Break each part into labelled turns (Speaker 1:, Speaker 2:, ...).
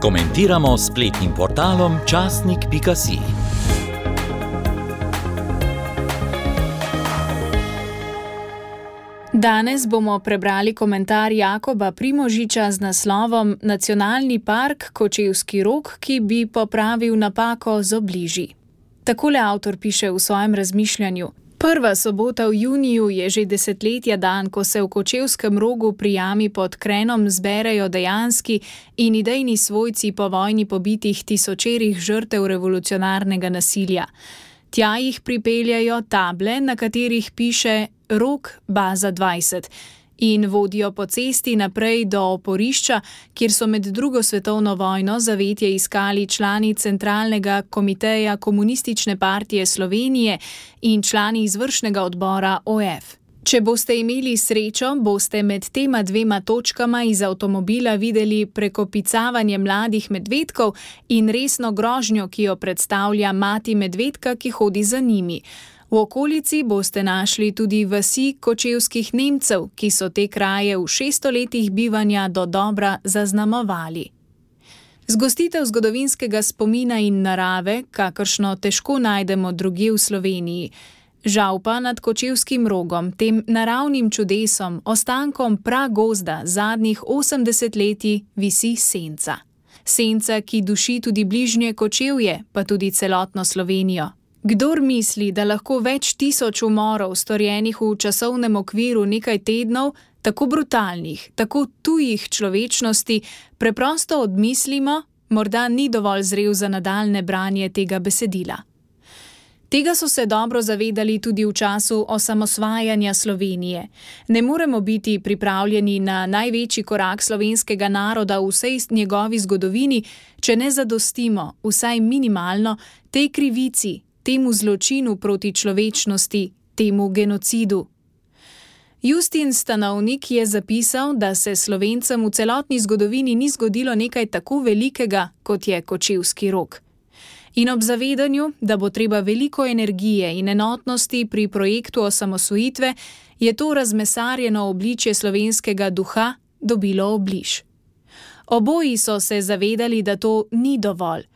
Speaker 1: Komentiramo spletnim portalom časnik.si.
Speaker 2: Danes bomo prebrali komentar Jakoba Primožiča z naslovom Nacionalni park Kočevski rok, ki bi popravil napako z obliži. Takole avtor piše v svojem razmišljanju. Prva sobota v juniju je že desetletja dan, ko se v Kočevskem rogu pri jami pod Krenom zberejo dejanski in idejni svojci po vojni pobitih tisočerih žrtev revolucionarnega nasilja. Tja jih pripeljajo table, na katerih piše Rok Baza 20 in vodijo po cesti naprej do oporišča, kjer so med drugo svetovno vojno zavetje iskali člani centralnega komiteja Komunistične partije Slovenije in člani izvršnega odbora OF. Če boste imeli srečo, boste med tema dvema točkama iz avtomobila videli prekopicavanje mladih medvedkov in resno grožnjo, ki jo predstavlja mati medvedka, ki hodi za njimi. V okolici boste našli tudi vasi kočevskih Nemcev, ki so te kraje v šestoletjih bivanja do dobra zaznamovali. Zgostitev zgodovinskega spomina in narave, kakršno težko najdemo druge v Sloveniji. Žal pa nad kočevskim rogom, tem naravnim čudesom, ostankom pragozda zadnjih 80 letij, visi senca. Senca, ki duši tudi bližnje kočevje, pa tudi celotno Slovenijo. Kdor misli, da lahko več tisoč umorov, storjenih v časovnem okviru nekaj tednov, tako brutalnih, tako tujih človečnosti, preprosto odmislimo, morda ni dovolj zrel za nadaljne branje tega besedila. Tega so se dobro zavedali tudi v času osamosvajanja Slovenije. Ne moremo biti pripravljeni na največji korak slovenskega naroda v vsej njegovi zgodovini, če ne zadostimo, vsaj minimalno, tej krivici, temu zločinu proti človečnosti, temu genocidu. Justin Stanovnik je zapisal, da se slovencem v celotni zgodovini ni zgodilo nekaj tako velikega, kot je kočevski rok. In ob zavedanju, da bo treba veliko energije in enotnosti pri projektu osamosvojitve, je to razmesarjeno obličje slovenskega duha dobilo obliž. Oboji so se zavedali, da to ni dovolj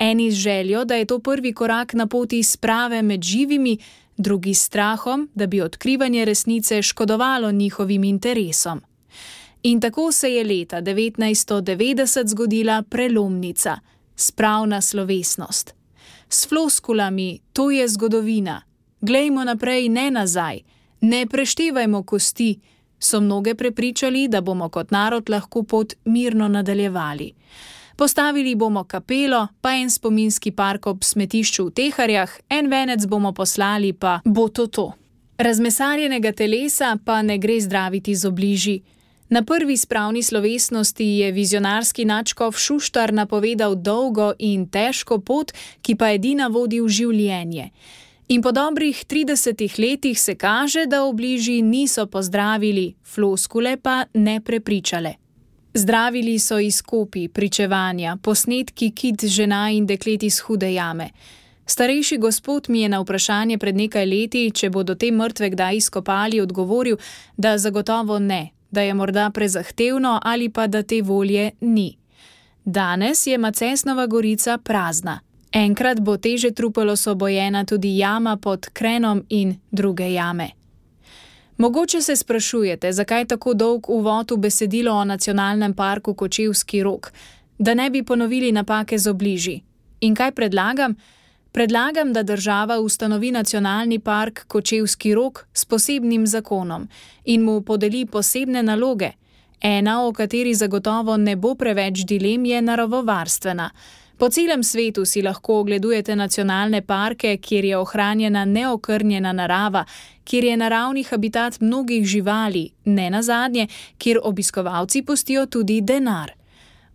Speaker 2: eni z željo, da je to prvi korak na poti sprave med živimi, drugi s strahom, da bi odkrivanje resnice škodovalo njihovim interesom. In tako se je leta 1990 zgodila prelomnica, spravna slovesnost. S floskulami, to je zgodovina, glejmo naprej, ne nazaj, ne preštevajmo kosti, so mnoge prepričali, da bomo kot narod lahko pot mirno nadaljevali. Postavili bomo kapelo, pa en spominski park ob smetišču v Teharjah, en venec bomo poslali, pa bo to to. Razmesarjenega telesa pa ne gre zdraviti z obliži. Na prvi spravni slovesnosti je vizionarski načkov Šuštar napovedal dolgo in težko pot, ki pa edina vodi v življenje. In po dobrih 30 letih se kaže, da obliži niso pozdravili, floskule pa ne prepričale. Zdravili so izkopi, pričevanja, posnetki kit žena in deklet iz hude jame. Starejši gospod mi je na vprašanje pred nekaj leti, če bodo te mrtve kdaj izkopali, odgovoril, da zagotovo ne, da je morda prezahtevno ali pa da te volje ni. Danes je Macesnova gorica prazna. Enkrat bo teže trupelo sobojena tudi jama pod krenom in druge jame. Mogoče se sprašujete, zakaj tako dolg uvod v besedilo o nacionalnem parku Kočevski rok, da ne bi ponovili napake z obliži. In kaj predlagam? Predlagam, da država ustanovi nacionalni park Kočevski rok s posebnim zakonom in mu podeli posebne naloge. Ena, o kateri zagotovo ne bo preveč dilem, je naravovarstvena. Po celem svetu si lahko ogledujete nacionalne parke, kjer je ohranjena neokrnjena narava, kjer je naravni habitat mnogih živali, ne na zadnje, kjer obiskovalci postijo tudi denar.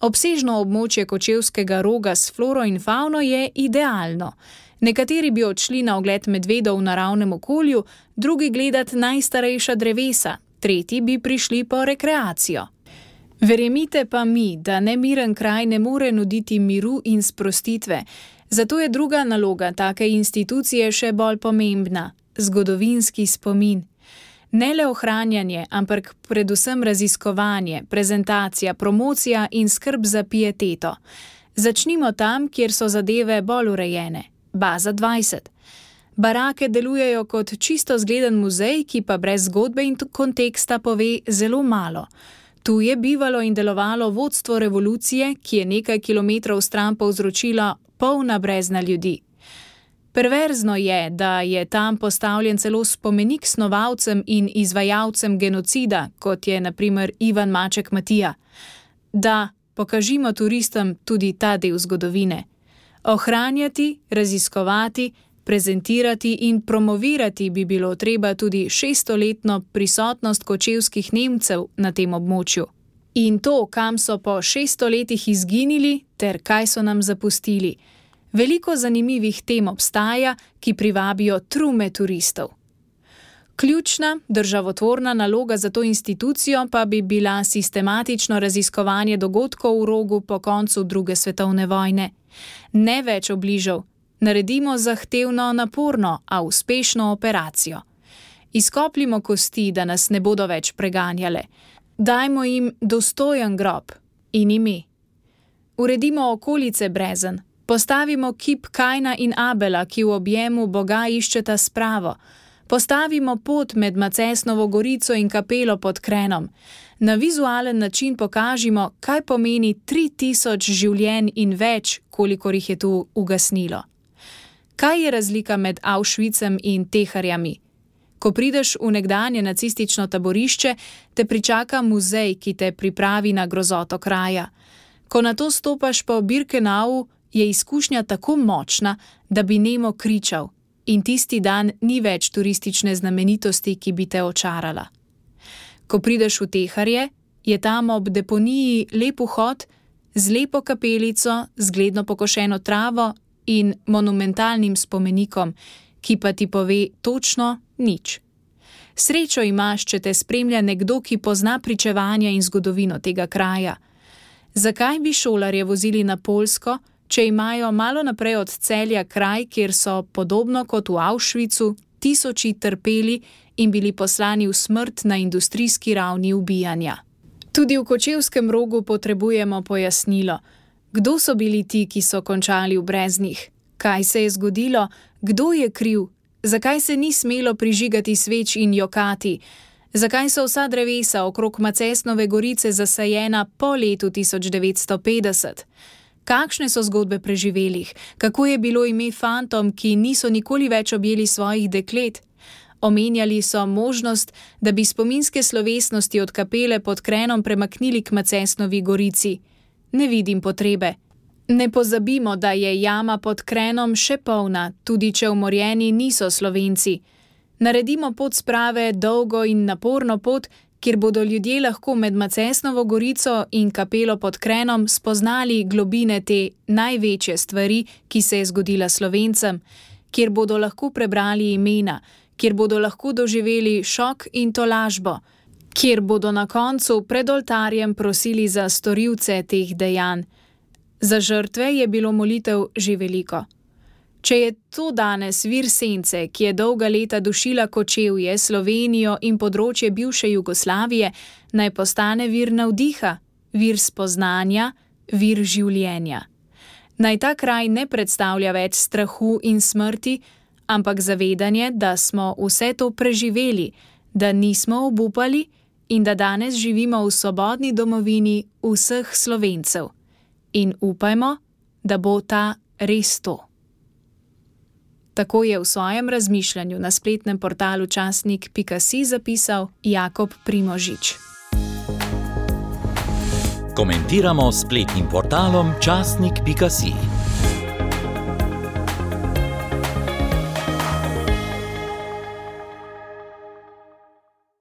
Speaker 2: Obsežno območje kočevskega roga s floro in fauno je idealno. Nekateri bi odšli na ogled medvedov v naravnem okolju, drugi gledat najstarejša drevesa, tretji bi prišli po rekreacijo. Verjemite pa mi, da nemiren kraj ne more nuditi miru in sprostitve, zato je druga naloga take institucije še bolj pomembna: zgodovinski spomin. Ne le ohranjanje, ampak predvsem raziskovanje, prezentacija, promocija in skrb za pieteto. Začnimo tam, kjer so zadeve bolj urejene. Baza 20. Barake delujejo kot čisto zgleden muzej, ki pa brez zgodbe in konteksta pove zelo malo. Tu je bivalo in delovalo vodstvo revolucije, ki je nekaj kilometrov stran povzročila polna brezna ljudi. Perverzno je, da je tam postavljen celo spomenik snovalcem in izvajalcem genocida, kot je naprimer Ivan Maček Matija. Da, pokažimo turistom tudi ta del zgodovine. Ohranjati, raziskovati, prezentirati in promovirati bi bilo treba tudi šestoletno prisotnost kočevskih Nemcev na tem območju. In to, kam so po šeststo letih izginili, ter kaj so nam zapustili. Veliko zanimivih tem obstaja, ki privabijo trume turistov. Ključna državotvorna naloga za to institucijo pa bi bila sistematično raziskovanje dogodkov v rogu po koncu druge svetovne vojne. Ne več obližal, naredimo zahtevno, naporno, a uspešno operacijo. Izkopljimo kosti, da nas ne bodo več preganjale. Dajmo jim dostojen grob in ime. Uredimo okolice brezen, Postavimo kip Kajna in Abela, ki v objemu Boga iščeta spravo. Postavimo pot med Macesnovo gorico in kapelo pod Krenom. Na vizualen način pokažimo, kaj pomeni 3000 življenj in več, kolikor jih je tu ugasnilo. Kaj je razlika med Auschwitzem in teharjami? Ko prideš v nekdanje nacistično taborišče, te pričaka muzej, ki te pripravi na grozoto kraja. Ko na to stopaš po Birkenau, je izkušnja tako močna, da bi nemo kričal, in tisti dan ni več turistične znamenitosti, ki bi te očarala. Ko prideš v teharje, je tam ob deponiji lep vhod z lepo kapelico, zgledno pokošeno travo in monumentalnim spomenikom, ki pa ti pove točno nič. Srečo imaš, če te spremlja nekdo, ki pozna pričevanja in zgodovino tega kraja. Zakaj bi šolarje vozili na Polsko? če imajo malo naprej od celja kraj, kjer so, podobno kot v Auschwitzu, tisoči trpeli in bili poslani v smrt na industrijski ravni ubijanja. Tudi v kočevskem rogu potrebujemo pojasnilo, kdo so bili ti, ki so končali v breznih, kaj se je zgodilo, kdo je kriv, zakaj se ni smelo prižigati sveč in jokati. Zakaj so vsa drevesa okrog Macesnove gorice zasajena po letu 1950? Kakšne so zgodbe preživelih, kako je bilo ime fantom, ki niso nikoli več objeli svojih deklet? Omenjali so možnost, da bi spominske slovesnosti od kapele pod krenom premaknili k Macesnovi gorici. Ne vidim potrebe. Ne pozabimo, da je jama pod krenom še polna, tudi če umorjeni niso slovenci. Naredimo pot sprave dolgo in naporno pot, kjer bodo ljudje lahko med Macesnovo gorico in kapelo pod Krenom spoznali globine te največje stvari, ki se je zgodila slovencem, kjer bodo lahko prebrali imena, kjer bodo lahko doživeli šok in tolažbo, kjer bodo na koncu pred oltarjem prosili za storilce teh dejanj. Za žrtve je bilo molitev že veliko. Če je to danes vir sence, ki je dolga leta dušila kočevje, Slovenijo in področje bivše Jugoslavije, naj postane vir navdiha, vir spoznanja, vir življenja. Naj ta kraj ne predstavlja več strahu in smrti, ampak zavedanje, da smo vse to preživeli, da nismo obupali in da danes živimo v svobodni domovini vseh slovencev. In upajmo, da bo ta res to. Tako je v svojem razmišljanju na spletnem portalu časnik.si zapisal Jakob Primožič.
Speaker 1: Komentiramo spletnim portalom časnik.si.